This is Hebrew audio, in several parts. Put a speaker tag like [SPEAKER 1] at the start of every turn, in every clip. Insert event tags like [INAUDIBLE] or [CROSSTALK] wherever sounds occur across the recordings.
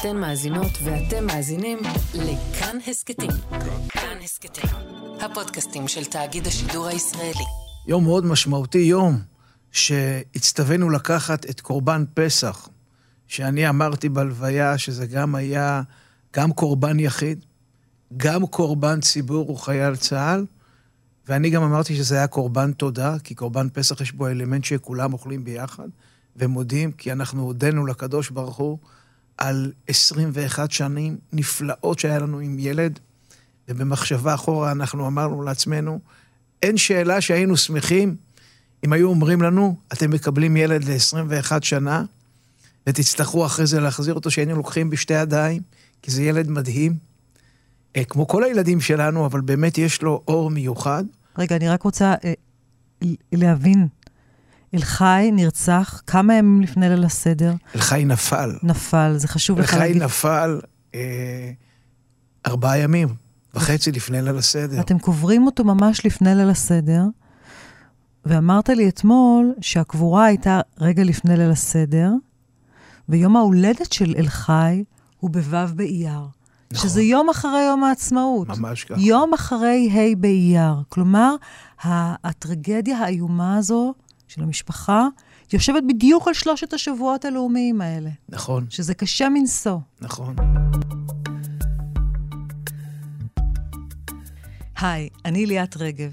[SPEAKER 1] אתן מאזינות ואתם מאזינים לכאן הסכתים. כאן הסכתים, הפודקאסטים של תאגיד השידור הישראלי.
[SPEAKER 2] יום מאוד משמעותי, יום שהצטווינו לקחת את קורבן פסח, שאני אמרתי בלוויה שזה גם היה גם קורבן יחיד, גם קורבן ציבור וחייל צה"ל, ואני גם אמרתי שזה היה קורבן תודה, כי קורבן פסח יש בו אלמנט שכולם אוכלים ביחד, ומודים, כי אנחנו הודינו לקדוש ברוך הוא על 21 שנים נפלאות שהיה לנו עם ילד, ובמחשבה אחורה אנחנו אמרנו לעצמנו, אין שאלה שהיינו שמחים אם היו אומרים לנו, אתם מקבלים ילד ל-21 שנה, ותצטרכו אחרי זה להחזיר אותו, שהיינו לוקחים בשתי ידיים, כי זה ילד מדהים. אה, כמו כל הילדים שלנו, אבל באמת יש לו אור מיוחד.
[SPEAKER 3] רגע, אני רק רוצה אה, להבין. אלחי נרצח כמה ימים לפני ליל הסדר?
[SPEAKER 2] אלחי נפל.
[SPEAKER 3] נפל, זה חשוב לך להגיד.
[SPEAKER 2] אלחי נפל אה, ארבעה ימים וחצי לפני ליל הסדר.
[SPEAKER 3] אתם קוברים אותו ממש לפני ליל הסדר, ואמרת לי אתמול שהקבורה הייתה רגע לפני ליל הסדר, ויום ההולדת של אלחי הוא בו' באייר. נכון. שזה יום אחרי יום העצמאות.
[SPEAKER 2] ממש ככה.
[SPEAKER 3] יום אחרי ה' באייר. כלומר, הטרגדיה האיומה הזו של המשפחה יושבת בדיוק על שלושת השבועות הלאומיים האלה.
[SPEAKER 2] נכון.
[SPEAKER 3] שזה קשה מנשוא.
[SPEAKER 2] נכון.
[SPEAKER 3] היי, אני ליאת רגב.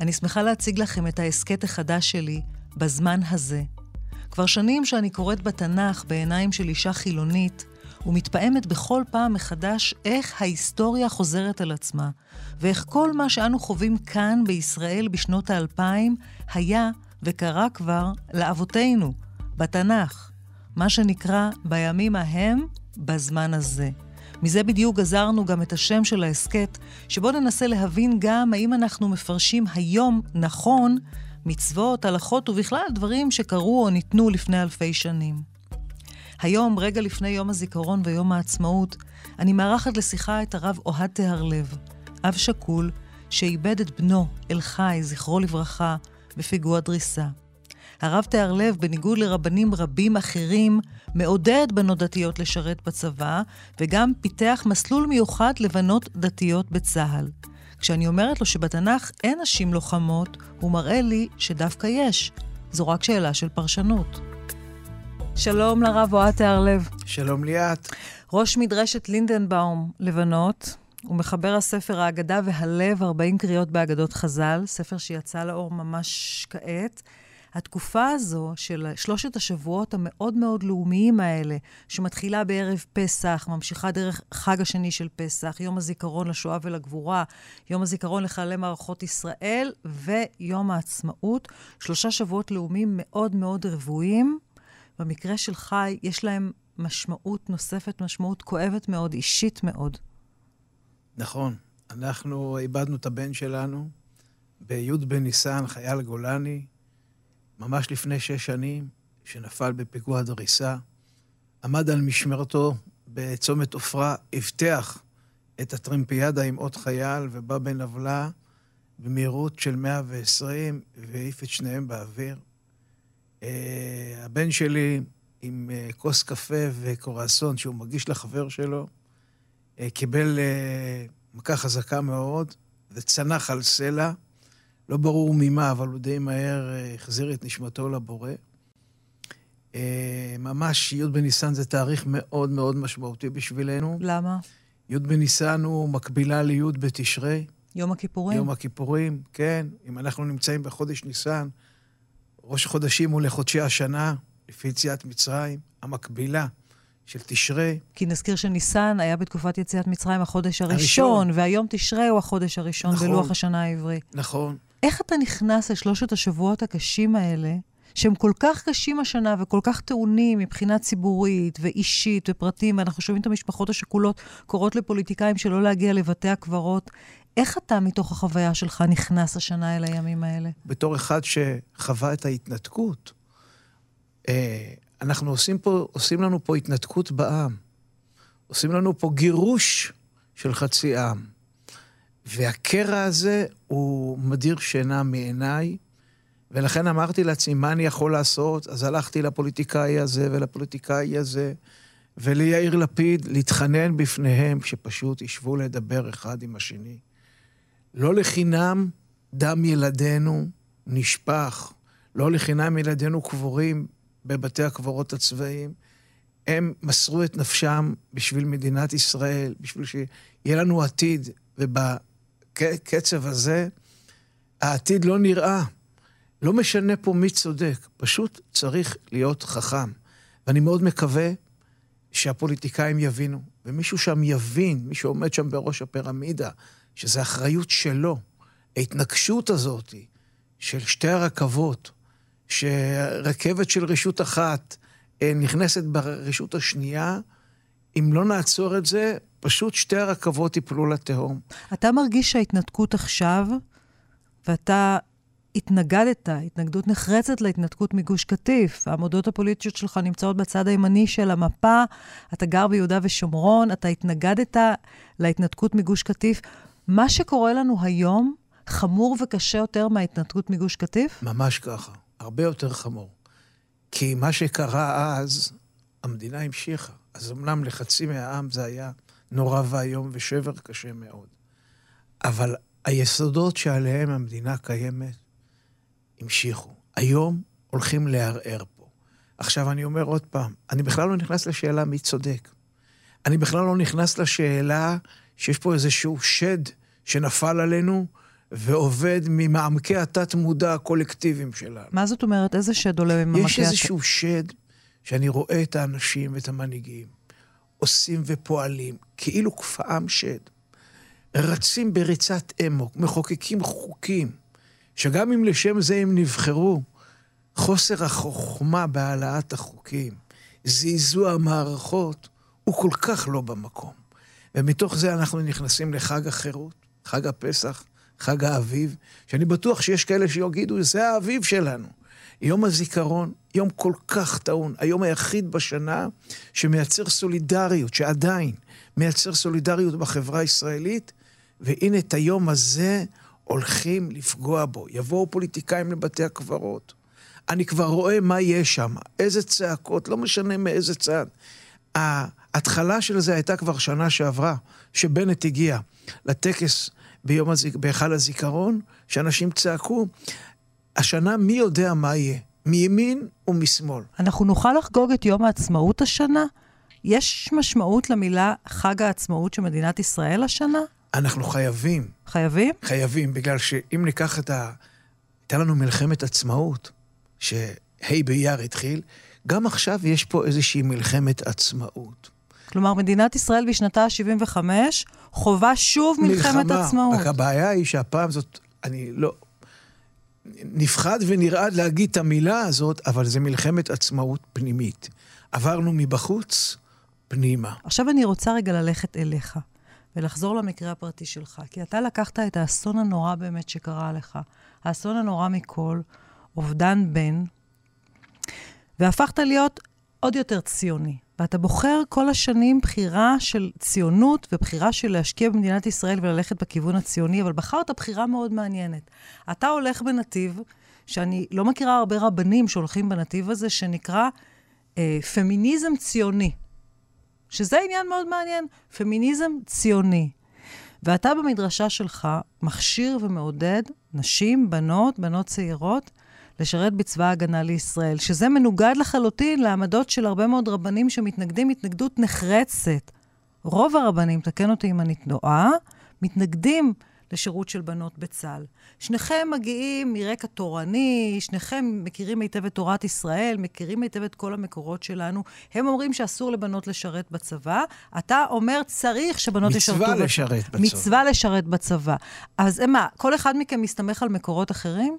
[SPEAKER 3] אני שמחה להציג לכם את ההסכת החדש שלי, בזמן הזה. כבר שנים שאני קוראת בתנ"ך בעיניים של אישה חילונית, ומתפעמת בכל פעם מחדש איך ההיסטוריה חוזרת על עצמה, ואיך כל מה שאנו חווים כאן בישראל בשנות האלפיים היה וקרה כבר לאבותינו, בתנ"ך, מה שנקרא בימים ההם, בזמן הזה. מזה בדיוק גזרנו גם את השם של ההסכת, שבו ננסה להבין גם האם אנחנו מפרשים היום נכון מצוות, הלכות ובכלל דברים שקרו או ניתנו לפני אלפי שנים. היום, רגע לפני יום הזיכרון ויום העצמאות, אני מארחת לשיחה את הרב אוהד תהרלב, אב שכול שאיבד את בנו, אלחי, זכרו לברכה, בפיגוע דריסה. הרב תהרלב, בניגוד לרבנים רבים אחרים, מעודד בנות דתיות לשרת בצבא, וגם פיתח מסלול מיוחד לבנות דתיות בצה"ל. כשאני אומרת לו שבתנ"ך אין נשים לוחמות, הוא מראה לי שדווקא יש. זו רק שאלה של פרשנות. שלום לרב אוהד תהרלב.
[SPEAKER 2] שלום ליאת.
[SPEAKER 3] ראש מדרשת לינדנבאום, לבנות, ומחבר הספר האגדה והלב, 40 קריאות באגדות חז"ל, ספר שיצא לאור ממש כעת. התקופה הזו של שלושת השבועות המאוד מאוד לאומיים האלה, שמתחילה בערב פסח, ממשיכה דרך חג השני של פסח, יום הזיכרון לשואה ולגבורה, יום הזיכרון לחללי מערכות ישראל ויום העצמאות, שלושה שבועות לאומיים מאוד מאוד רבועים. במקרה של חי, יש להם משמעות נוספת, משמעות כואבת מאוד, אישית מאוד.
[SPEAKER 2] נכון. אנחנו איבדנו את הבן שלנו בי' בניסן, חייל גולני, ממש לפני שש שנים, שנפל בפיגוע דריסה. עמד על משמרתו בצומת עופרה, הבטיח את הטרמפיאדה עם עוד חייל, ובא בן עוולה במהירות של 120 והעיף את שניהם באוויר. Uh, הבן שלי, עם uh, כוס קפה וקורסון שהוא מגיש לחבר שלו, קיבל uh, מכה חזקה מאוד וצנח על סלע. לא ברור ממה, אבל הוא די מהר uh, החזיר את נשמתו לבורא. ממש י' בניסן זה תאריך מאוד מאוד משמעותי בשבילנו.
[SPEAKER 3] למה?
[SPEAKER 2] י' בניסן הוא מקבילה לי' בתשרי.
[SPEAKER 3] יום הכיפורים?
[SPEAKER 2] יום הכיפורים, כן. אם אנחנו נמצאים בחודש ניסן, ראש חודשים הוא לחודשי השנה, לפי יציאת מצרים, המקבילה של תשרי.
[SPEAKER 3] כי נזכיר שניסן היה בתקופת יציאת מצרים החודש הראשון, הראשון. והיום תשרי הוא החודש הראשון נכון, בלוח השנה העברי.
[SPEAKER 2] נכון.
[SPEAKER 3] איך אתה נכנס לשלושת השבועות הקשים האלה, שהם כל כך קשים השנה וכל כך טעונים מבחינה ציבורית ואישית ופרטים, ואנחנו שומעים את המשפחות השכולות קוראות לפוליטיקאים שלא להגיע לבתי הקברות. איך אתה, מתוך החוויה שלך, נכנס השנה אל הימים האלה?
[SPEAKER 2] בתור אחד שחווה את ההתנתקות, אה, אנחנו עושים, פה, עושים לנו פה התנתקות בעם. עושים לנו פה גירוש של חצי עם. והקרע הזה הוא מדיר שינה מעיניי, ולכן אמרתי לעצמי, מה אני יכול לעשות? אז הלכתי לפוליטיקאי הזה ולפוליטיקאי הזה, וליאיר לפיד להתחנן בפניהם שפשוט ישבו לדבר אחד עם השני. לא לחינם דם ילדינו נשפך, לא לחינם ילדינו קבורים בבתי הקברות הצבאיים. הם מסרו את נפשם בשביל מדינת ישראל, בשביל שיהיה לנו עתיד, ובקצב הזה העתיד לא נראה. לא משנה פה מי צודק, פשוט צריך להיות חכם. ואני מאוד מקווה שהפוליטיקאים יבינו, ומישהו שם יבין, מי שעומד שם בראש הפירמידה, שזו אחריות שלו. ההתנגשות הזאת של שתי הרכבות, שרכבת של רשות אחת אה, נכנסת ברשות השנייה, אם לא נעצור את זה, פשוט שתי הרכבות ייפלו לתהום.
[SPEAKER 3] אתה מרגיש שההתנתקות עכשיו, ואתה התנגדת, התנגדות נחרצת להתנתקות מגוש קטיף. העמודות הפוליטיות שלך נמצאות בצד הימני של המפה, אתה גר ביהודה ושומרון, אתה התנגדת להתנתקות מגוש קטיף. מה שקורה לנו היום חמור וקשה יותר מההתנתקות מגוש קטיף?
[SPEAKER 2] ממש ככה, הרבה יותר חמור. כי מה שקרה אז, המדינה המשיכה. אז אמנם לחצי מהעם זה היה נורא ואיום ושבר קשה מאוד. אבל היסודות שעליהם המדינה קיימת המשיכו. היום הולכים לערער פה. עכשיו, אני אומר עוד פעם, אני בכלל לא נכנס לשאלה מי צודק. אני בכלל לא נכנס לשאלה שיש פה איזשהו שד שנפל עלינו ועובד ממעמקי התת-מודע הקולקטיביים שלנו.
[SPEAKER 3] מה זאת אומרת? איזה שד עולה ממעמקי
[SPEAKER 2] התת... יש איזשהו שד שאני רואה את האנשים ואת המנהיגים עושים ופועלים כאילו כפאם שד. רצים בריצת אמוק, מחוקקים חוקים, שגם אם לשם זה הם נבחרו, חוסר החוכמה בהעלאת החוקים, זעזוע המערכות, הוא כל כך לא במקום. ומתוך זה אנחנו נכנסים לחג החירות, חג הפסח, חג האביב, שאני בטוח שיש כאלה שיגידו, זה האביב שלנו. יום הזיכרון, יום כל כך טעון, היום היחיד בשנה שמייצר סולידריות, שעדיין מייצר סולידריות בחברה הישראלית, והנה את היום הזה הולכים לפגוע בו. יבואו פוליטיקאים לבתי הקברות. אני כבר רואה מה יש שם, איזה צעקות, לא משנה מאיזה צד. ההתחלה של זה הייתה כבר שנה שעברה, שבנט הגיע לטקס ביום הזיק... בהיכל הזיכרון, שאנשים צעקו. השנה, מי יודע מה יהיה? מימין ומשמאל.
[SPEAKER 3] אנחנו נוכל לחגוג את יום העצמאות השנה? יש משמעות למילה חג העצמאות של מדינת ישראל השנה?
[SPEAKER 2] אנחנו חייבים.
[SPEAKER 3] חייבים?
[SPEAKER 2] חייבים, בגלל שאם ניקח את ה... הייתה לנו מלחמת עצמאות, שה' באייר התחיל, גם עכשיו יש פה איזושהי מלחמת עצמאות.
[SPEAKER 3] כלומר, מדינת ישראל בשנתה ה-75 חווה שוב מלחמת מלחמה. עצמאות.
[SPEAKER 2] רק הבעיה היא שהפעם זאת, אני לא... נפחד ונרעד להגיד את המילה הזאת, אבל זה מלחמת עצמאות פנימית. עברנו מבחוץ פנימה.
[SPEAKER 3] עכשיו אני רוצה רגע ללכת אליך. ולחזור למקרה הפרטי שלך. כי אתה לקחת את האסון הנורא באמת שקרה לך, האסון הנורא מכל, אובדן בן, והפכת להיות עוד יותר ציוני. ואתה בוחר כל השנים בחירה של ציונות ובחירה של להשקיע במדינת ישראל וללכת בכיוון הציוני, אבל בחרת בחירה מאוד מעניינת. אתה הולך בנתיב, שאני לא מכירה הרבה רבנים שהולכים בנתיב הזה, שנקרא אה, פמיניזם ציוני. שזה עניין מאוד מעניין, פמיניזם ציוני. ואתה במדרשה שלך מכשיר ומעודד נשים, בנות, בנות צעירות, לשרת בצבא ההגנה לישראל, שזה מנוגד לחלוטין לעמדות של הרבה מאוד רבנים שמתנגדים התנגדות נחרצת. רוב הרבנים, תקן אותי אם אני טועה, מתנגדים לשירות של בנות בצה"ל. שניכם מגיעים מרקע תורני, שניכם מכירים היטב את תורת ישראל, מכירים היטב את כל המקורות שלנו. הם אומרים שאסור לבנות לשרת בצבא, אתה אומר צריך שבנות ישרתו...
[SPEAKER 2] מצווה לשרת בצבא.
[SPEAKER 3] מצווה לשרת בצבא. אז מה, כל אחד מכם מסתמך על מקורות אחרים?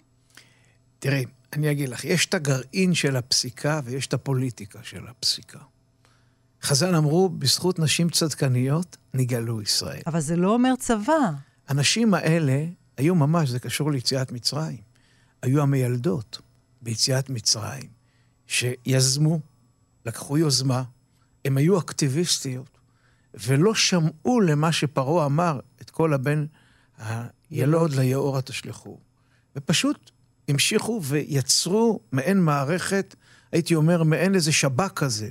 [SPEAKER 2] תראי, אני אגיד לך, יש את הגרעין של הפסיקה ויש את הפוליטיקה של הפסיקה. חז"ל אמרו, בזכות נשים צדקניות נגאלו ישראל.
[SPEAKER 3] אבל זה לא אומר צבא.
[SPEAKER 2] הנשים האלה היו ממש, זה קשור ליציאת מצרים, היו המיילדות ביציאת מצרים, שיזמו, לקחו יוזמה, הן היו אקטיביסטיות, ולא שמעו למה שפרעה אמר, את כל הבן הילוד ליאורה תשלחו. ופשוט המשיכו ויצרו מעין מערכת, הייתי אומר, מעין איזה שב"כ כזה,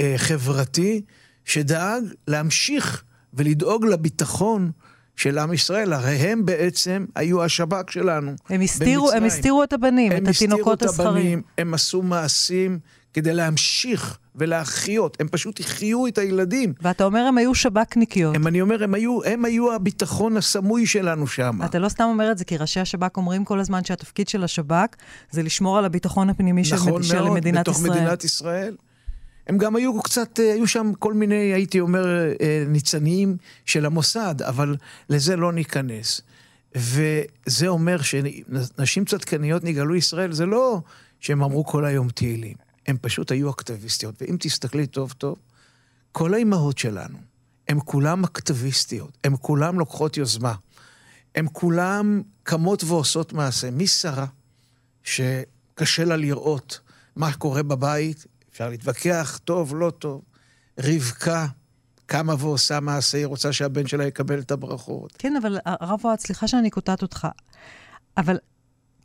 [SPEAKER 2] אה, חברתי שדאג להמשיך ולדאוג לביטחון של עם ישראל. הרי הם בעצם היו השב"כ שלנו.
[SPEAKER 3] הם הסתירו, הם הסתירו את הבנים, את התינוקות הזכרים.
[SPEAKER 2] הם הסתירו את הבנים, הם עשו מעשים כדי להמשיך ולהחיות. הם פשוט החיו את הילדים.
[SPEAKER 3] ואתה אומר הם היו שב"כניקיות.
[SPEAKER 2] הם, אני אומר, הם היו, הם היו הביטחון הסמוי שלנו שם.
[SPEAKER 3] אתה לא סתם אומר את זה, כי ראשי השב"כ אומרים כל הזמן שהתפקיד של השב"כ זה לשמור על הביטחון הפנימי
[SPEAKER 2] נכון
[SPEAKER 3] של,
[SPEAKER 2] מאוד,
[SPEAKER 3] של מדינת
[SPEAKER 2] ישראל.
[SPEAKER 3] נכון
[SPEAKER 2] מאוד, בתוך מדינת ישראל. הם גם היו קצת, אה, היו שם כל מיני, הייתי אומר, אה, ניצנים של המוסד, אבל לזה לא ניכנס. וזה אומר שנשים צדקניות נגאלו ישראל, זה לא שהם אמרו כל היום תהילים, הם פשוט היו אקטיביסטיות. ואם תסתכלי טוב טוב, כל האימהות שלנו, הן כולן אקטיביסטיות, הן כולן לוקחות יוזמה. הן כולן קמות ועושות מעשה. משרה, שקשה לה לראות מה קורה בבית, אפשר להתווכח, טוב, לא טוב. רבקה קמה ועושה מעשה, היא רוצה שהבן שלה יקבל את הברכות.
[SPEAKER 3] כן, אבל הרב אוהד, סליחה שאני קוטעת אותך, אבל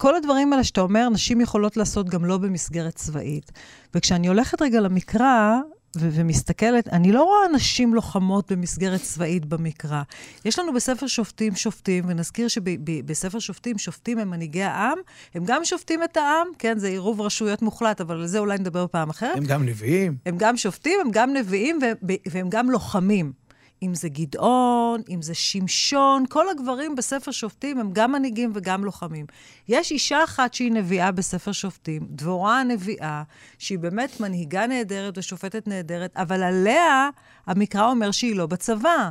[SPEAKER 3] כל הדברים האלה שאתה אומר, נשים יכולות לעשות גם לא במסגרת צבאית. וכשאני הולכת רגע למקרא, ו- ומסתכלת, אני לא רואה נשים לוחמות במסגרת צבאית במקרא. יש לנו בספר שופטים שופטים, ונזכיר שבספר שופטים, שופטים הם מנהיגי העם, הם גם שופטים את העם, כן, זה עירוב רשויות מוחלט, אבל על זה אולי נדבר פעם אחרת.
[SPEAKER 2] הם גם נביאים.
[SPEAKER 3] הם גם שופטים, הם גם נביאים, והם גם לוחמים. אם זה גדעון, אם זה שמשון, כל הגברים בספר שופטים הם גם מנהיגים וגם לוחמים. יש אישה אחת שהיא נביאה בספר שופטים, דבורה הנביאה, שהיא באמת מנהיגה נהדרת ושופטת נהדרת, אבל עליה המקרא אומר שהיא לא בצבא.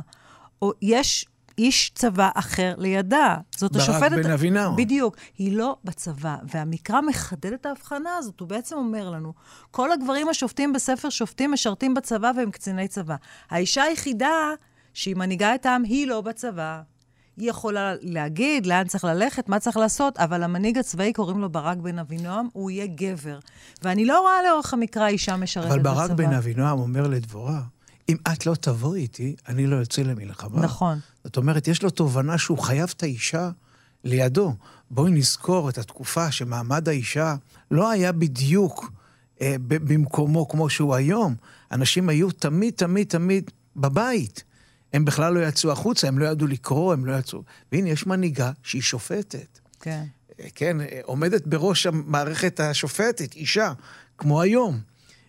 [SPEAKER 3] או יש איש צבא אחר לידה.
[SPEAKER 2] זאת השופטת... ברק בן אבינאו.
[SPEAKER 3] בדיוק. היא לא בצבא. והמקרא מחדד את ההבחנה הזאת. הוא בעצם אומר לנו, כל הגברים השופטים בספר שופטים משרתים בצבא והם קציני צבא. האישה היחידה שהיא מנהיגה את העם, היא לא בצבא. היא יכולה להגיד לאן צריך ללכת, מה צריך לעשות, אבל המנהיג הצבאי, קוראים לו ברק בן אבינועם, הוא יהיה גבר. ואני לא רואה לאורך המקרא אישה משרתת בצבא.
[SPEAKER 2] אבל ברק בן אבינועם אומר לדבורה, אם את לא תבואי איתי, אני לא יוצא למלחמה.
[SPEAKER 3] נכון.
[SPEAKER 2] זאת אומרת, יש לו תובנה שהוא חייב את האישה לידו. בואי נזכור את התקופה שמעמד האישה לא היה בדיוק אה, במקומו כמו שהוא היום. אנשים היו תמיד, תמיד, תמיד בבית. הם בכלל לא יצאו החוצה, הם לא ידעו לקרוא, הם לא יצאו... והנה, יש מנהיגה שהיא שופטת.
[SPEAKER 3] כן.
[SPEAKER 2] אה, כן, אה, עומדת בראש המערכת השופטת, אישה, כמו היום.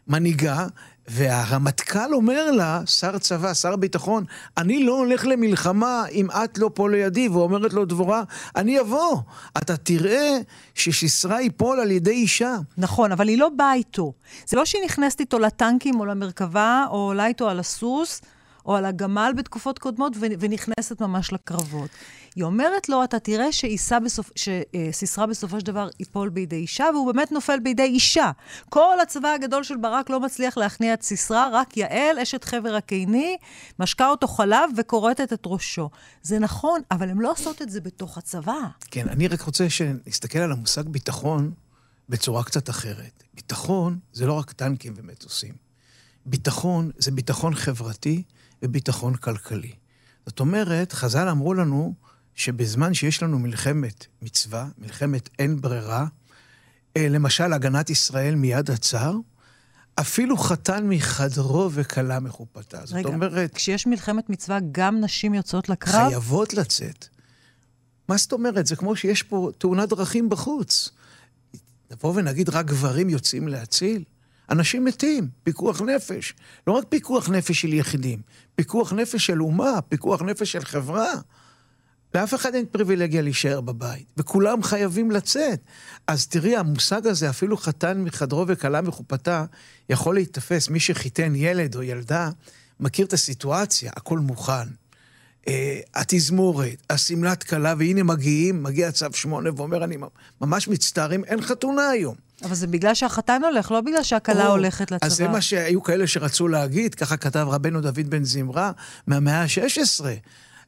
[SPEAKER 2] מנהיגה, והרמטכ"ל אומר לה, שר צבא, שר ביטחון, אני לא הולך למלחמה אם את לא פה לידי, ואומרת לו דבורה, אני אבוא. אתה תראה ששיסרה ייפול על ידי אישה.
[SPEAKER 3] נכון, אבל היא לא באה איתו. זה לא שהיא נכנסת איתו לטנקים או למרכבה, או עולה איתו על הסוס, או על הגמל בתקופות קודמות, ונכנסת ממש לקרבות. היא אומרת לו, אתה תראה בסופ... שסיסרא בסופו של דבר ייפול בידי אישה, והוא באמת נופל בידי אישה. כל הצבא הגדול של ברק לא מצליח להכניע את סיסרא, רק יעל, אשת חבר הקיני, משקה אותו חלב וכורתת את ראשו. זה נכון, אבל הן לא עושות את זה בתוך הצבא.
[SPEAKER 2] כן, אני רק רוצה שנסתכל על המושג ביטחון בצורה קצת אחרת. ביטחון זה לא רק טנקים ומטוסים. ביטחון זה ביטחון חברתי וביטחון כלכלי. זאת אומרת, חז"ל אמרו לנו שבזמן שיש לנו מלחמת מצווה, מלחמת אין ברירה, אה, למשל הגנת ישראל מיד הצר, אפילו חתן מחדרו וכלה מחופתה. זאת
[SPEAKER 3] רגע,
[SPEAKER 2] אומרת...
[SPEAKER 3] כשיש מלחמת מצווה, גם נשים יוצאות לקרב?
[SPEAKER 2] חייבות לצאת. מה זאת אומרת? זה כמו שיש פה תאונת דרכים בחוץ. נבוא ונגיד רק גברים יוצאים להציל? אנשים מתים, פיקוח נפש. לא רק פיקוח נפש של יחידים, פיקוח נפש של אומה, פיקוח נפש של חברה. לאף אחד אין פריבילגיה להישאר בבית, וכולם חייבים לצאת. אז תראי, המושג הזה, אפילו חתן מחדרו וכלה מחופתה, יכול להיתפס. מי שחיתן ילד או ילדה, מכיר את הסיטואציה, הכל מוכן. Uh, התזמורת, השמלת כלה, והנה מגיעים, מגיע צו שמונה ואומר, אני ממש מצטערים, אין חתונה היום.
[SPEAKER 3] אבל זה בגלל שהחתן הולך, לא בגלל שהכלה הולכת לצבא.
[SPEAKER 2] אז זה מה שהיו כאלה שרצו להגיד, ככה כתב רבנו דוד בן זמרה מהמאה ה-16.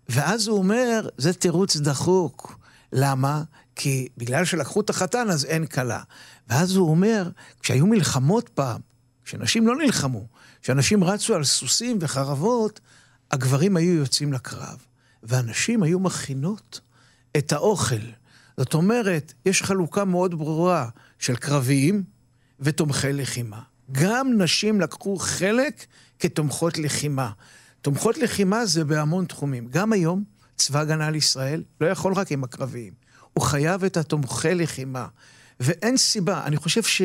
[SPEAKER 2] ואז הוא אומר, זה תירוץ דחוק. למה? כי בגלל שלקחו את החתן אז אין כלה. ואז הוא אומר, כשהיו מלחמות פעם, כשנשים לא נלחמו, כשאנשים רצו על סוסים וחרבות, הגברים היו יוצאים לקרב, והנשים היו מכינות את האוכל. זאת אומרת, יש חלוקה מאוד ברורה של קרביים ותומכי לחימה. גם נשים לקחו חלק כתומכות לחימה. תומכות לחימה זה בהמון תחומים. גם היום, צבא הגנה לישראל לא יכול רק עם הקרביים. הוא חייב את התומכי לחימה. ואין סיבה, אני חושב ש...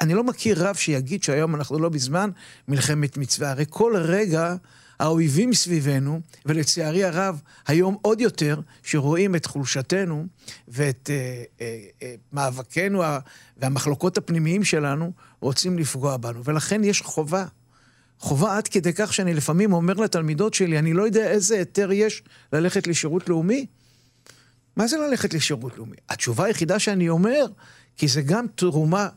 [SPEAKER 2] אני לא מכיר רב שיגיד שהיום אנחנו לא בזמן מלחמת מצווה. הרי כל רגע האויבים סביבנו, ולצערי הרב, היום עוד יותר, שרואים את חולשתנו ואת אה, אה, אה, מאבקנו והמחלוקות הפנימיים שלנו, רוצים לפגוע בנו. ולכן יש חובה. חובה עד כדי כך שאני לפעמים אומר לתלמידות שלי, אני לא יודע איזה היתר יש ללכת לשירות לאומי. מה זה ללכת לשירות לאומי? התשובה היחידה שאני אומר, כי זה גם תרומה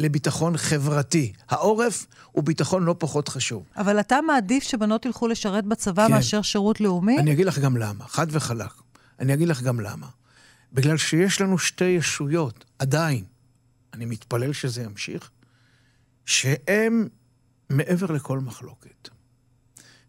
[SPEAKER 2] לביטחון חברתי. העורף הוא ביטחון לא פחות חשוב.
[SPEAKER 3] אבל אתה מעדיף שבנות ילכו לשרת בצבא כן. מאשר שירות לאומי?
[SPEAKER 2] אני אגיד לך גם למה, חד וחלק. אני אגיד לך גם למה. בגלל שיש לנו שתי ישויות, עדיין, אני מתפלל שזה ימשיך, שהן מעבר לכל מחלוקת.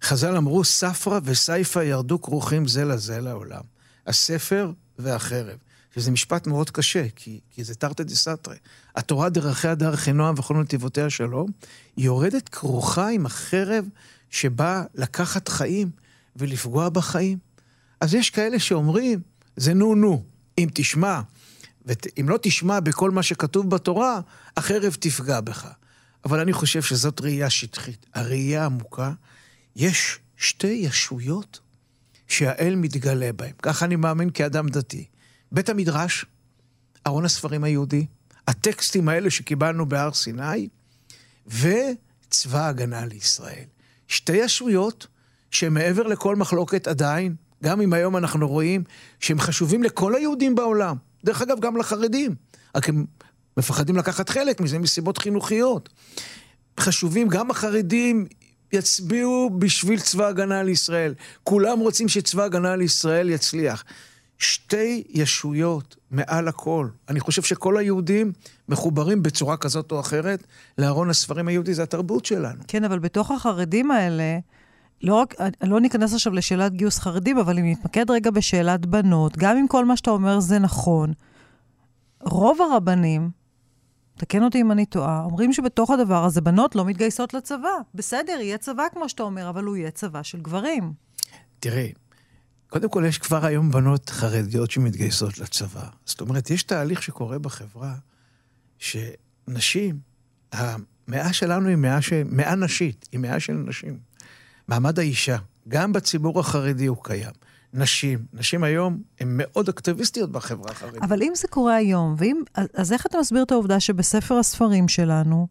[SPEAKER 2] חז"ל אמרו, ספרא וסייפא ירדו כרוכים זה לזה לעולם. הספר והחרב. שזה משפט מאוד קשה, כי, כי זה תרתי דה סתרי. התורה דרכיה דרכי נועם וכל נתיבותיה שלום, היא יורדת כרוכה עם החרב שבאה לקחת חיים ולפגוע בחיים. אז יש כאלה שאומרים, זה נו נו, אם תשמע, ואם לא תשמע בכל מה שכתוב בתורה, החרב תפגע בך. אבל אני חושב שזאת ראייה שטחית. הראייה העמוקה, יש שתי ישויות שהאל מתגלה בהן. ככה אני מאמין כאדם דתי. בית המדרש, ארון הספרים היהודי, הטקסטים האלה שקיבלנו בהר סיני, וצבא ההגנה לישראל. שתי ישויות שמעבר לכל מחלוקת עדיין, גם אם היום אנחנו רואים שהם חשובים לכל היהודים בעולם. דרך אגב, גם לחרדים. רק הם מפחדים לקחת חלק מזה מסיבות חינוכיות. חשובים, גם החרדים יצביעו בשביל צבא הגנה לישראל. כולם רוצים שצבא הגנה לישראל יצליח. שתי ישויות מעל הכל. אני חושב שכל היהודים מחוברים בצורה כזאת או אחרת לארון הספרים היהודי, זה התרבות שלנו.
[SPEAKER 3] כן, אבל בתוך החרדים האלה, לא רק, לא ניכנס עכשיו לשאלת גיוס חרדים, אבל אם נתמקד רגע בשאלת בנות, גם אם כל מה שאתה אומר זה נכון, רוב הרבנים, תקן אותי אם אני טועה, אומרים שבתוך הדבר הזה בנות לא מתגייסות לצבא. בסדר, יהיה צבא כמו שאתה אומר, אבל הוא יהיה צבא של גברים.
[SPEAKER 2] תראי, קודם כל, יש כבר היום בנות חרדיות שמתגייסות לצבא. זאת אומרת, יש תהליך שקורה בחברה, שנשים, המאה שלנו היא מאה, ש... מאה נשית, היא מאה של נשים. מעמד האישה, גם בציבור החרדי הוא קיים. נשים, נשים היום הן מאוד אקטיביסטיות בחברה החרדית.
[SPEAKER 3] אבל אם זה קורה היום, ואם, אז איך אתה מסביר את העובדה שבספר הספרים שלנו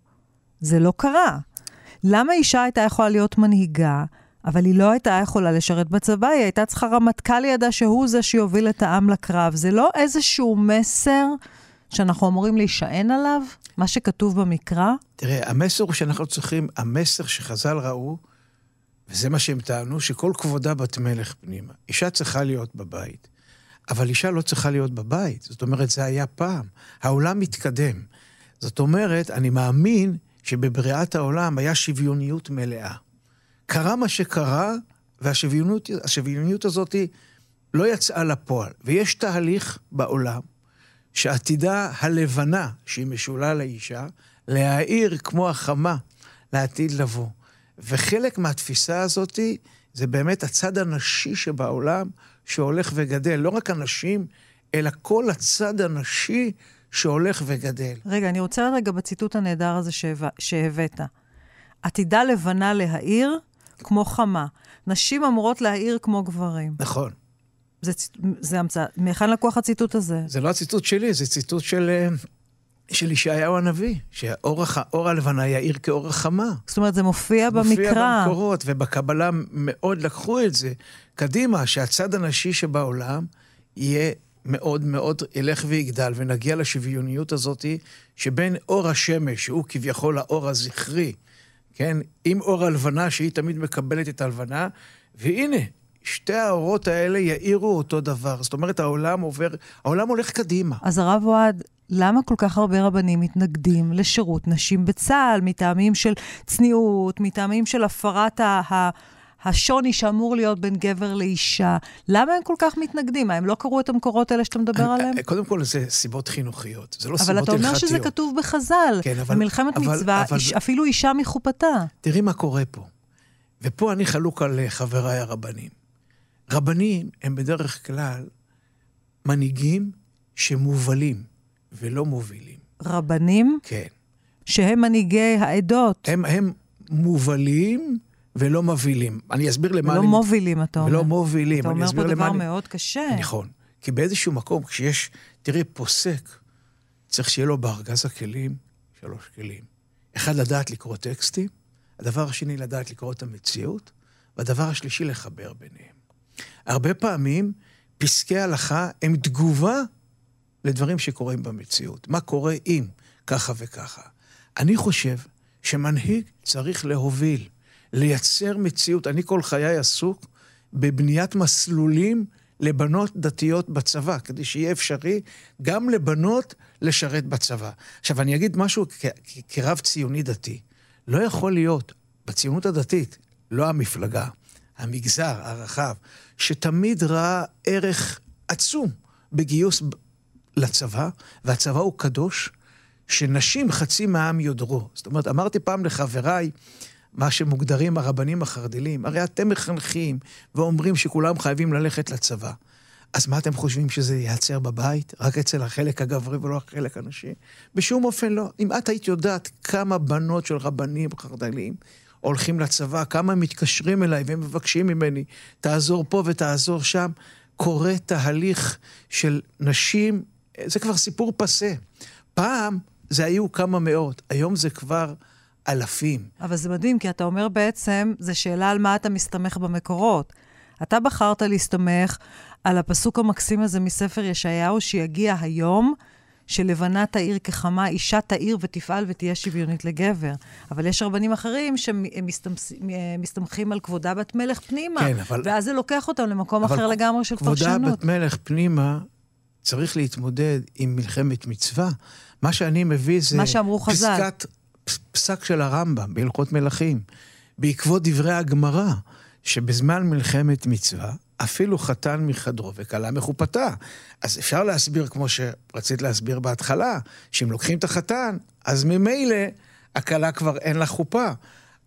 [SPEAKER 3] זה לא קרה? למה אישה הייתה יכולה להיות מנהיגה? אבל היא לא הייתה יכולה לשרת בצבא, היא הייתה צריכה רמטכ"ל לידה שהוא זה שיוביל את העם לקרב. זה לא איזשהו מסר שאנחנו אמורים להישען עליו, מה שכתוב במקרא?
[SPEAKER 2] תראה, המסר הוא שאנחנו צריכים, המסר שחז"ל ראו, וזה מה שהם טענו, שכל כבודה בת מלך פנימה. אישה צריכה להיות בבית, אבל אישה לא צריכה להיות בבית. זאת אומרת, זה היה פעם. העולם מתקדם. זאת אומרת, אני מאמין שבבריאת העולם היה שוויוניות מלאה. קרה מה שקרה, והשוויוניות הזאת לא יצאה לפועל. ויש תהליך בעולם שעתידה הלבנה, שהיא משולה לאישה, להאיר כמו החמה לעתיד לבוא. וחלק מהתפיסה הזאת זה באמת הצד הנשי שבעולם שהולך וגדל. לא רק הנשים, אלא כל הצד הנשי שהולך וגדל.
[SPEAKER 3] רגע, אני רוצה רגע בציטוט הנהדר הזה שהבאת. עתידה לבנה להאיר, כמו חמה. נשים אמורות להעיר כמו גברים.
[SPEAKER 2] נכון.
[SPEAKER 3] זה, זה המצאה. מהיכן לקוח הציטוט הזה?
[SPEAKER 2] זה לא הציטוט שלי, זה ציטוט של, אה, של ישעיהו הנביא, שאור הלבנה יאיר כאור החמה.
[SPEAKER 3] זאת אומרת, זה מופיע, מופיע במקרא.
[SPEAKER 2] מופיע במקורות, ובקבלה מאוד לקחו את זה קדימה, שהצד הנשי שבעולם יהיה מאוד מאוד ילך ויגדל, ונגיע לשוויוניות הזאת שבין אור השמש, שהוא כביכול האור הזכרי, כן? עם אור הלבנה, שהיא תמיד מקבלת את הלבנה, והנה, שתי האורות האלה יאירו אותו דבר. זאת אומרת, העולם עובר, העולם הולך קדימה.
[SPEAKER 3] אז הרב אוהד, למה כל כך הרבה רבנים מתנגדים לשירות נשים בצה"ל, מטעמים של צניעות, מטעמים של הפרת ה... השוני שאמור להיות בין גבר לאישה. למה הם כל כך מתנגדים? מה, הם לא קראו את המקורות האלה שאתה מדבר עליהם?
[SPEAKER 2] קודם כל, זה סיבות חינוכיות, זה לא סיבות
[SPEAKER 3] אבל
[SPEAKER 2] הלכתיות.
[SPEAKER 3] אתה אומר שזה כתוב בחז"ל.
[SPEAKER 2] כן, אבל...
[SPEAKER 3] במלחמת
[SPEAKER 2] אבל-
[SPEAKER 3] מצווה,
[SPEAKER 2] אבל-
[SPEAKER 3] איש- אפילו אישה מחופתה.
[SPEAKER 2] תראי מה קורה פה. ופה אני חלוק על אה, חבריי הרבנים. רבנים הם בדרך כלל מנהיגים שמובלים ולא מובילים.
[SPEAKER 3] רבנים,
[SPEAKER 2] כן.
[SPEAKER 3] שהם מנהיגי העדות,
[SPEAKER 2] הם, הם מובלים ולא מבהילים. אני אסביר למה
[SPEAKER 3] ולא
[SPEAKER 2] אני...
[SPEAKER 3] מובילים, אתה אומר.
[SPEAKER 2] ולא מובילים.
[SPEAKER 3] אתה אומר פה דבר
[SPEAKER 2] אני...
[SPEAKER 3] מאוד קשה.
[SPEAKER 2] נכון. כי באיזשהו מקום, כשיש, תראי, פוסק, צריך שיהיה לו בארגז הכלים שלוש כלים. אחד, לדעת לקרוא טקסטים, הדבר השני, לדעת לקרוא את המציאות, והדבר השלישי, לחבר ביניהם. הרבה פעמים פסקי הלכה הם תגובה לדברים שקורים במציאות. מה קורה אם ככה וככה. אני חושב שמנהיג צריך להוביל, לייצר מציאות. אני כל חיי עסוק בבניית מסלולים לבנות דתיות בצבא, כדי שיהיה אפשרי גם לבנות לשרת בצבא. עכשיו, אני אגיד משהו כרב ציוני דתי. לא יכול להיות בציונות הדתית, לא המפלגה, המגזר הרחב, שתמיד ראה ערך עצום בגיוס לצבא, והצבא הוא קדוש, שנשים חצי מהעם יודרו. זאת אומרת, אמרתי פעם לחבריי, מה שמוגדרים הרבנים החרד"לים, הרי אתם מחנכים ואומרים שכולם חייבים ללכת לצבא. אז מה אתם חושבים שזה ייעצר בבית? רק אצל החלק הגברי ולא החלק הנשי? בשום אופן לא. אם את היית יודעת כמה בנות של רבנים חרד"לים הולכים לצבא, כמה מתקשרים אליי ומבקשים ממני, תעזור פה ותעזור שם, קורה תהליך של נשים, זה כבר סיפור פסה. פעם זה היו כמה מאות, היום זה כבר אלפים.
[SPEAKER 3] אבל זה מדהים, כי אתה אומר בעצם, זו שאלה על מה אתה מסתמך במקורות. אתה בחרת להסתמך על הפסוק המקסים הזה מספר ישעיהו, שיגיע היום, שלבנה תאיר כחמה, אישה תאיר ותפעל ותהיה שוויונית לגבר. אבל יש רבנים אחרים שמסתמכים על כבודה בת מלך פנימה.
[SPEAKER 2] כן, אבל-
[SPEAKER 3] ואז זה לוקח אותם למקום אחר לגמרי של
[SPEAKER 2] כבודה
[SPEAKER 3] פרשנות.
[SPEAKER 2] בת מלך פנימה צריך להתמודד עם מלחמת מצווה. מה שאני מביא זה...
[SPEAKER 3] מה שאמרו חז"ל.
[SPEAKER 2] פסקת, פס- פסק של הרמב"ם בהלכות מלכים, בעקבות דברי הגמרא, שבזמן מלחמת מצווה, אפילו חתן מחדרו וכלה מחופתה. אז אפשר להסביר, כמו שרצית להסביר בהתחלה, שאם לוקחים את החתן, אז ממילא הכלה כבר אין לה חופה.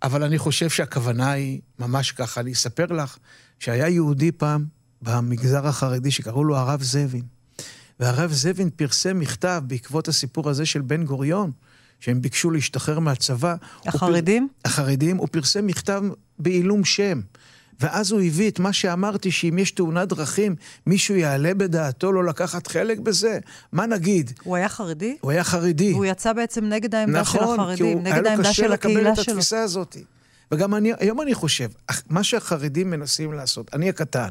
[SPEAKER 2] אבל אני חושב שהכוונה היא ממש ככה. אני אספר לך שהיה יהודי פעם במגזר החרדי שקראו לו הרב זבין. והרב זבין פרסם מכתב בעקבות הסיפור הזה של בן גוריון, שהם ביקשו להשתחרר מהצבא. הוא פר-
[SPEAKER 3] החרדים?
[SPEAKER 2] החרדים, הוא פרסם מכתב בעילום שם. ואז הוא הביא את מה שאמרתי, שאם יש תאונת דרכים, מישהו יעלה בדעתו לא לקחת חלק בזה? מה נגיד?
[SPEAKER 3] הוא היה חרדי?
[SPEAKER 2] הוא היה חרדי.
[SPEAKER 3] והוא יצא בעצם נגד העמדה של
[SPEAKER 2] נכון, כי
[SPEAKER 3] החרדים,
[SPEAKER 2] הוא, היה
[SPEAKER 3] נגד
[SPEAKER 2] לו
[SPEAKER 3] העמדה
[SPEAKER 2] קשה
[SPEAKER 3] של
[SPEAKER 2] לקבל
[SPEAKER 3] הקהילה
[SPEAKER 2] את
[SPEAKER 3] שלו.
[SPEAKER 2] התפיסה הזאת. וגם אני, היום אני חושב, מה שהחרדים מנסים לעשות, אני הקטן,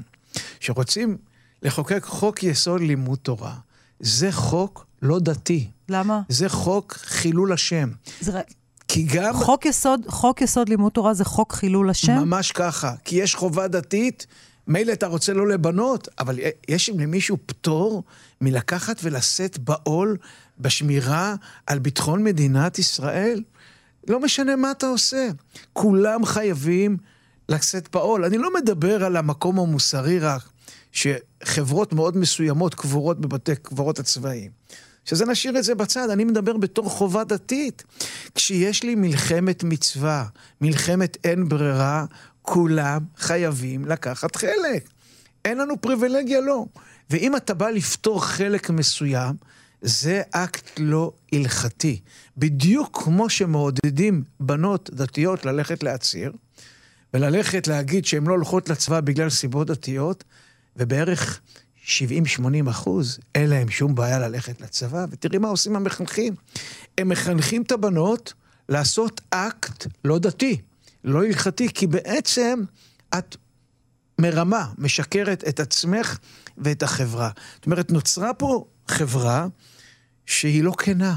[SPEAKER 2] שרוצים לחוקק חוק יסוד לימוד תורה, זה חוק לא דתי,
[SPEAKER 3] למה?
[SPEAKER 2] זה חוק חילול השם.
[SPEAKER 3] זה...
[SPEAKER 2] כי גם...
[SPEAKER 3] חוק יסוד, חוק יסוד לימוד תורה זה חוק חילול השם?
[SPEAKER 2] ממש ככה. כי יש חובה דתית, מילא אתה רוצה לא לבנות, אבל יש למישהו פטור מלקחת ולשאת בעול בשמירה על ביטחון מדינת ישראל? לא משנה מה אתה עושה. כולם חייבים לשאת בעול. אני לא מדבר על המקום המוסרי רק, שחברות מאוד מסוימות קבורות בבתי קברות הצבאיים. שזה נשאיר את זה בצד, אני מדבר בתור חובה דתית. כשיש לי מלחמת מצווה, מלחמת אין ברירה, כולם חייבים לקחת חלק. אין לנו פריבילגיה, לא. ואם אתה בא לפתור חלק מסוים, זה אקט לא הלכתי. בדיוק כמו שמעודדים בנות דתיות ללכת להצהיר, וללכת להגיד שהן לא הולכות לצבא בגלל סיבות דתיות, ובערך 70-80 אחוז, אין להם שום בעיה ללכת לצבא. ותראי מה עושים המחנכים. הם מחנכים את הבנות לעשות אקט לא דתי, לא הלכתי, כי בעצם את מרמה, משקרת את עצמך ואת החברה. זאת אומרת, נוצרה פה חברה שהיא לא כנה.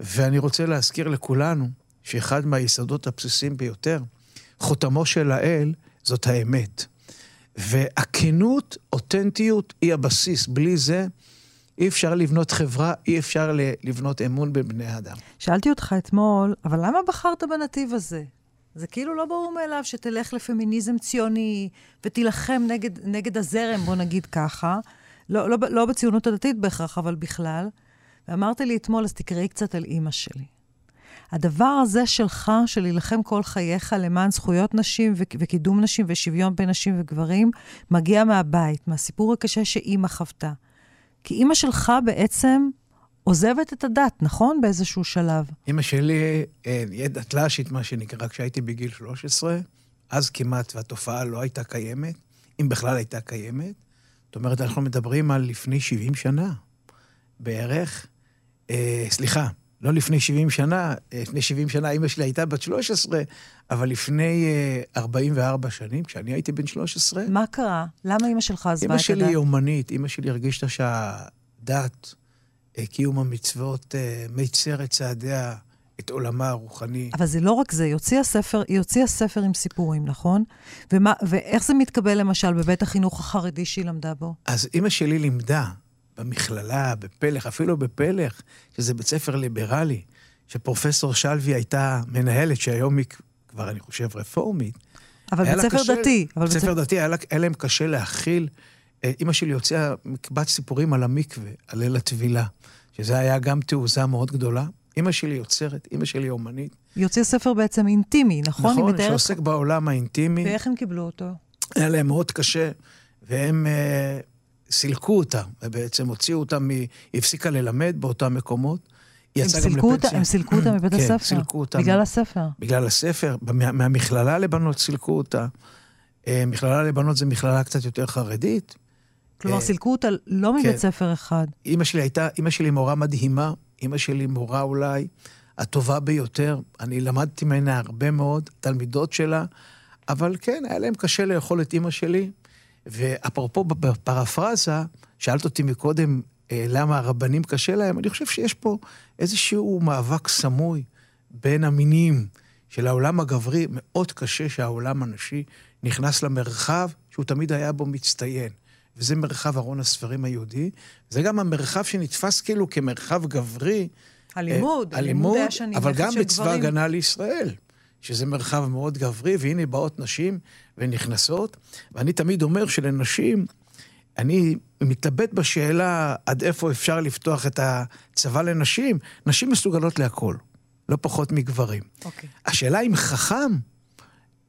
[SPEAKER 2] ואני רוצה להזכיר לכולנו שאחד מהיסודות הבסיסיים ביותר, חותמו של האל, זאת האמת. והכנות, אותנטיות, היא הבסיס. בלי זה אי אפשר לבנות חברה, אי אפשר לבנות אמון בין בני אדם.
[SPEAKER 3] שאלתי אותך אתמול, אבל למה בחרת בנתיב הזה? זה כאילו לא ברור מאליו שתלך לפמיניזם ציוני ותילחם נגד, נגד הזרם, בוא נגיד ככה. לא, לא, לא בציונות הדתית בהכרח, אבל בכלל. ואמרת לי אתמול, אז תקראי קצת על אימא שלי. הדבר הזה שלך, של להילחם כל חייך למען זכויות נשים וקידום נשים ושוויון בין נשים וגברים, מגיע מהבית, מהסיפור הקשה שאימא חוותה. כי אימא שלך בעצם עוזבת את הדת, נכון? באיזשהו שלב.
[SPEAKER 2] אימא שלי, אה, דתל"שית, מה שנקרא, כשהייתי בגיל 13, אז כמעט, והתופעה לא הייתה קיימת, אם בכלל הייתה קיימת. זאת אומרת, אנחנו מדברים על לפני 70 שנה, בערך. אה, סליחה, לא לפני 70 שנה, אה, לפני 70 שנה אימא שלי הייתה בת 13, אבל לפני 44 אה, שנים, כשאני הייתי בן 13...
[SPEAKER 3] מה קרה? למה אימא שלך עזבה את
[SPEAKER 2] הדת? אימא שלי היא אומנית, אימא שלי הרגישה שהדת, אה, קיום המצוות, מיצר את צעדיה, את עולמה הרוחני.
[SPEAKER 3] אבל זה לא רק זה, היא הוציאה ספר, היא הוציאה ספר עם סיפורים, נכון? ומה, ואיך זה מתקבל למשל בבית החינוך החרדי שהיא למדה בו?
[SPEAKER 2] אז אימא שלי לימדה במכללה, בפלך, אפילו בפלך, שזה בית ספר ליברלי, שפרופסור שלוי הייתה מנהלת, שהיום היא כבר, אני חושב, רפורמית.
[SPEAKER 3] אבל בית ספר קשה, דתי.
[SPEAKER 2] בית ספר דתי, היה, לה, היה להם קשה להכיל. אה, אימא שלי הוציאה מקבץ סיפורים על המקווה, על ליל הטבילה, שזה היה גם תעוזה מאוד גדולה. אימא שלי יוצרת, אימא שלי אומנית.
[SPEAKER 3] היא הוציאה ספר בעצם אינטימי, נכון?
[SPEAKER 2] נכון, שעוסק בעולם האינטימי.
[SPEAKER 3] ואיך הם קיבלו אותו?
[SPEAKER 2] היה להם מאוד קשה, והם uh, סילקו אותה, ובעצם הוציאו אותה, מ... היא הפסיקה ללמד באותם מקומות.
[SPEAKER 3] היא יצאה גם לפנסיה. אותה, הם סילקו אותה [CLEARS THROAT] מבית
[SPEAKER 2] כן,
[SPEAKER 3] הספר?
[SPEAKER 2] כן, סילקו אותה.
[SPEAKER 3] בגלל הספר?
[SPEAKER 2] בגלל הספר. מה, מהמכללה לבנות סילקו אותה. אה, מכללה לבנות זה מכללה קצת יותר חרדית.
[SPEAKER 3] כלומר, אה, סילקו אותה לא מבית כן. ספר אחד.
[SPEAKER 2] אימא שלי הייתה, אימא שלי מורה מדהימה, אימא שלי מורה אולי הטובה ביותר. אני למדתי ממנה הרבה מאוד, תלמידות שלה, אבל כן, היה להם קשה לאכול את אימא שלי. ואפרופו בפרפרזה, שאלת אותי מקודם אה, למה הרבנים קשה להם, אני חושב שיש פה איזשהו מאבק סמוי בין המינים של העולם הגברי. מאוד קשה שהעולם הנשי נכנס למרחב שהוא תמיד היה בו מצטיין. וזה מרחב ארון הספרים היהודי. זה גם המרחב שנתפס כאילו כמרחב גברי.
[SPEAKER 3] הלימוד,
[SPEAKER 2] אה, הלימוד, אבל גם בצבא הגנה לישראל. שזה מרחב מאוד גברי, והנה באות נשים ונכנסות. ואני תמיד אומר שלנשים, אני מתלבט בשאלה עד איפה אפשר לפתוח את הצבא לנשים. נשים מסוגלות להכל, לא פחות מגברים. Okay.
[SPEAKER 3] אוקיי.
[SPEAKER 2] השאלה אם חכם,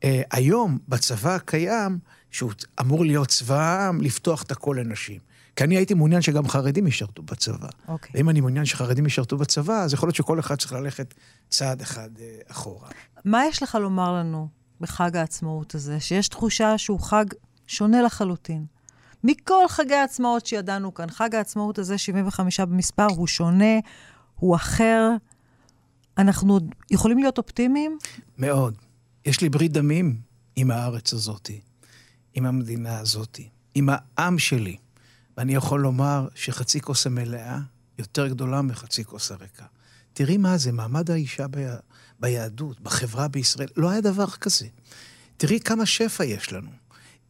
[SPEAKER 2] אה, היום בצבא הקיים, שהוא אמור להיות צבא העם, לפתוח את הכל לנשים. כי אני הייתי מעוניין שגם חרדים ישרתו בצבא.
[SPEAKER 3] אוקיי.
[SPEAKER 2] ואם אני מעוניין שחרדים ישרתו בצבא, אז יכול להיות שכל אחד צריך ללכת צעד אחד אה, אחורה.
[SPEAKER 3] מה יש לך לומר לנו בחג העצמאות הזה, שיש תחושה שהוא חג שונה לחלוטין? מכל חגי העצמאות שידענו כאן, חג העצמאות הזה, 75 במספר, הוא שונה, הוא אחר. אנחנו יכולים להיות אופטימיים?
[SPEAKER 2] מאוד. יש לי ברית דמים עם הארץ הזאת, עם המדינה הזאת, עם העם שלי. ואני יכול לומר שחצי כוס המלאה יותר גדולה מחצי כוס הריקה. תראי מה זה, מעמד האישה ב... ביהדות, בחברה בישראל, לא היה דבר כזה. תראי כמה שפע יש לנו.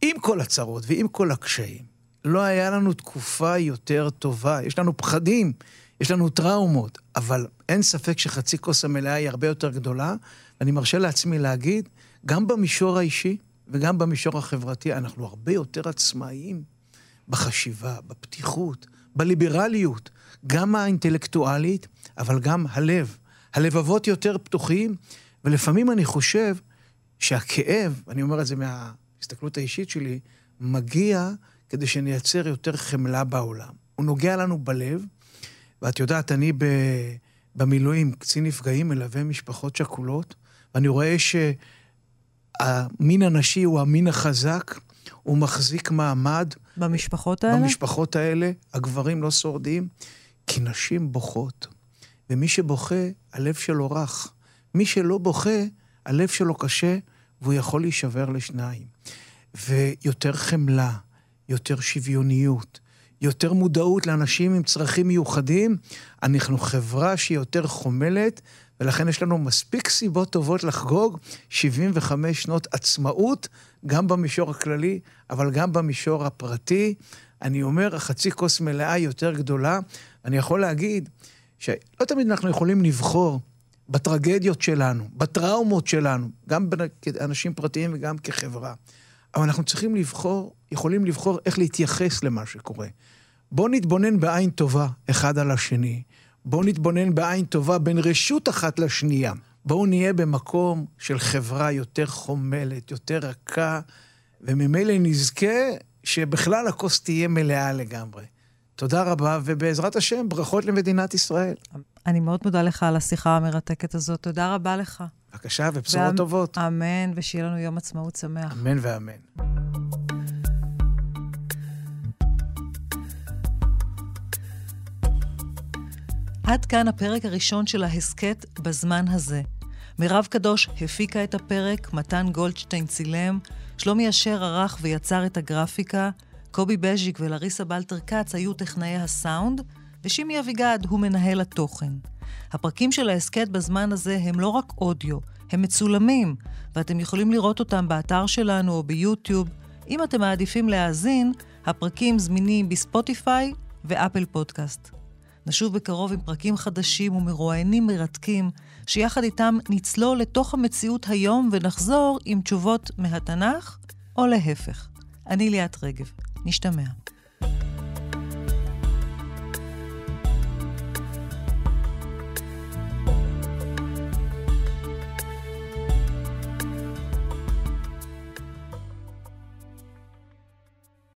[SPEAKER 2] עם כל הצרות ועם כל הקשיים, לא היה לנו תקופה יותר טובה. יש לנו פחדים, יש לנו טראומות, אבל אין ספק שחצי כוס המלאה היא הרבה יותר גדולה, ואני מרשה לעצמי להגיד, גם במישור האישי וגם במישור החברתי, אנחנו הרבה יותר עצמאיים בחשיבה, בפתיחות, בליברליות, גם האינטלקטואלית, אבל גם הלב. הלבבות יותר פתוחים, ולפעמים אני חושב שהכאב, אני אומר את זה מההסתכלות האישית שלי, מגיע כדי שנייצר יותר חמלה בעולם. הוא נוגע לנו בלב, ואת יודעת, אני ב, במילואים, קצין נפגעים, מלווה משפחות שכולות, ואני רואה שהמין הנשי הוא המין החזק, הוא מחזיק מעמד.
[SPEAKER 3] במשפחות האלה?
[SPEAKER 2] במשפחות האלה. הגברים לא שורדים, כי נשים בוכות. ומי שבוכה, הלב שלו רך. מי שלא בוכה, הלב שלו קשה, והוא יכול להישבר לשניים. ויותר חמלה, יותר שוויוניות, יותר מודעות לאנשים עם צרכים מיוחדים. אנחנו חברה שהיא יותר חומלת, ולכן יש לנו מספיק סיבות טובות לחגוג 75 שנות עצמאות, גם במישור הכללי, אבל גם במישור הפרטי. אני אומר, החצי כוס מלאה יותר גדולה. אני יכול להגיד שלא תמיד אנחנו יכולים לבחור בטרגדיות שלנו, בטראומות שלנו, גם כאנשים פרטיים וגם כחברה. אבל אנחנו צריכים לבחור, יכולים לבחור איך להתייחס למה שקורה. בואו נתבונן בעין טובה אחד על השני. בואו נתבונן בעין טובה בין רשות אחת לשנייה. בואו נהיה במקום של חברה יותר חומלת, יותר רכה, וממילא נזכה שבכלל הכוס תהיה מלאה לגמרי. תודה רבה, ובעזרת השם, ברכות למדינת ישראל.
[SPEAKER 3] אני מאוד מודה לך על השיחה המרתקת הזאת. תודה רבה לך.
[SPEAKER 2] בבקשה, ובשורות ואמ... טובות.
[SPEAKER 3] אמן, ושיהיה לנו יום עצמאות שמח.
[SPEAKER 2] אמן ואמן.
[SPEAKER 3] עד כאן הפרק הראשון של ההסכת בזמן הזה. מירב קדוש הפיקה את הפרק, מתן גולדשטיין צילם, שלומי אשר ערך ויצר את הגרפיקה, קובי בז'יק ולריסה בלטר כץ היו טכנאי הסאונד, ושימי אביגד הוא מנהל התוכן. הפרקים של ההסכת בזמן הזה הם לא רק אודיו, הם מצולמים, ואתם יכולים לראות אותם באתר שלנו או ביוטיוב. אם אתם מעדיפים להאזין, הפרקים זמינים בספוטיפיי ואפל פודקאסט. נשוב בקרוב עם פרקים חדשים ומרואיינים מרתקים, שיחד איתם נצלול לתוך המציאות היום ונחזור עם תשובות מהתנ"ך, או להפך. אני ליאת רגב. נשתמע.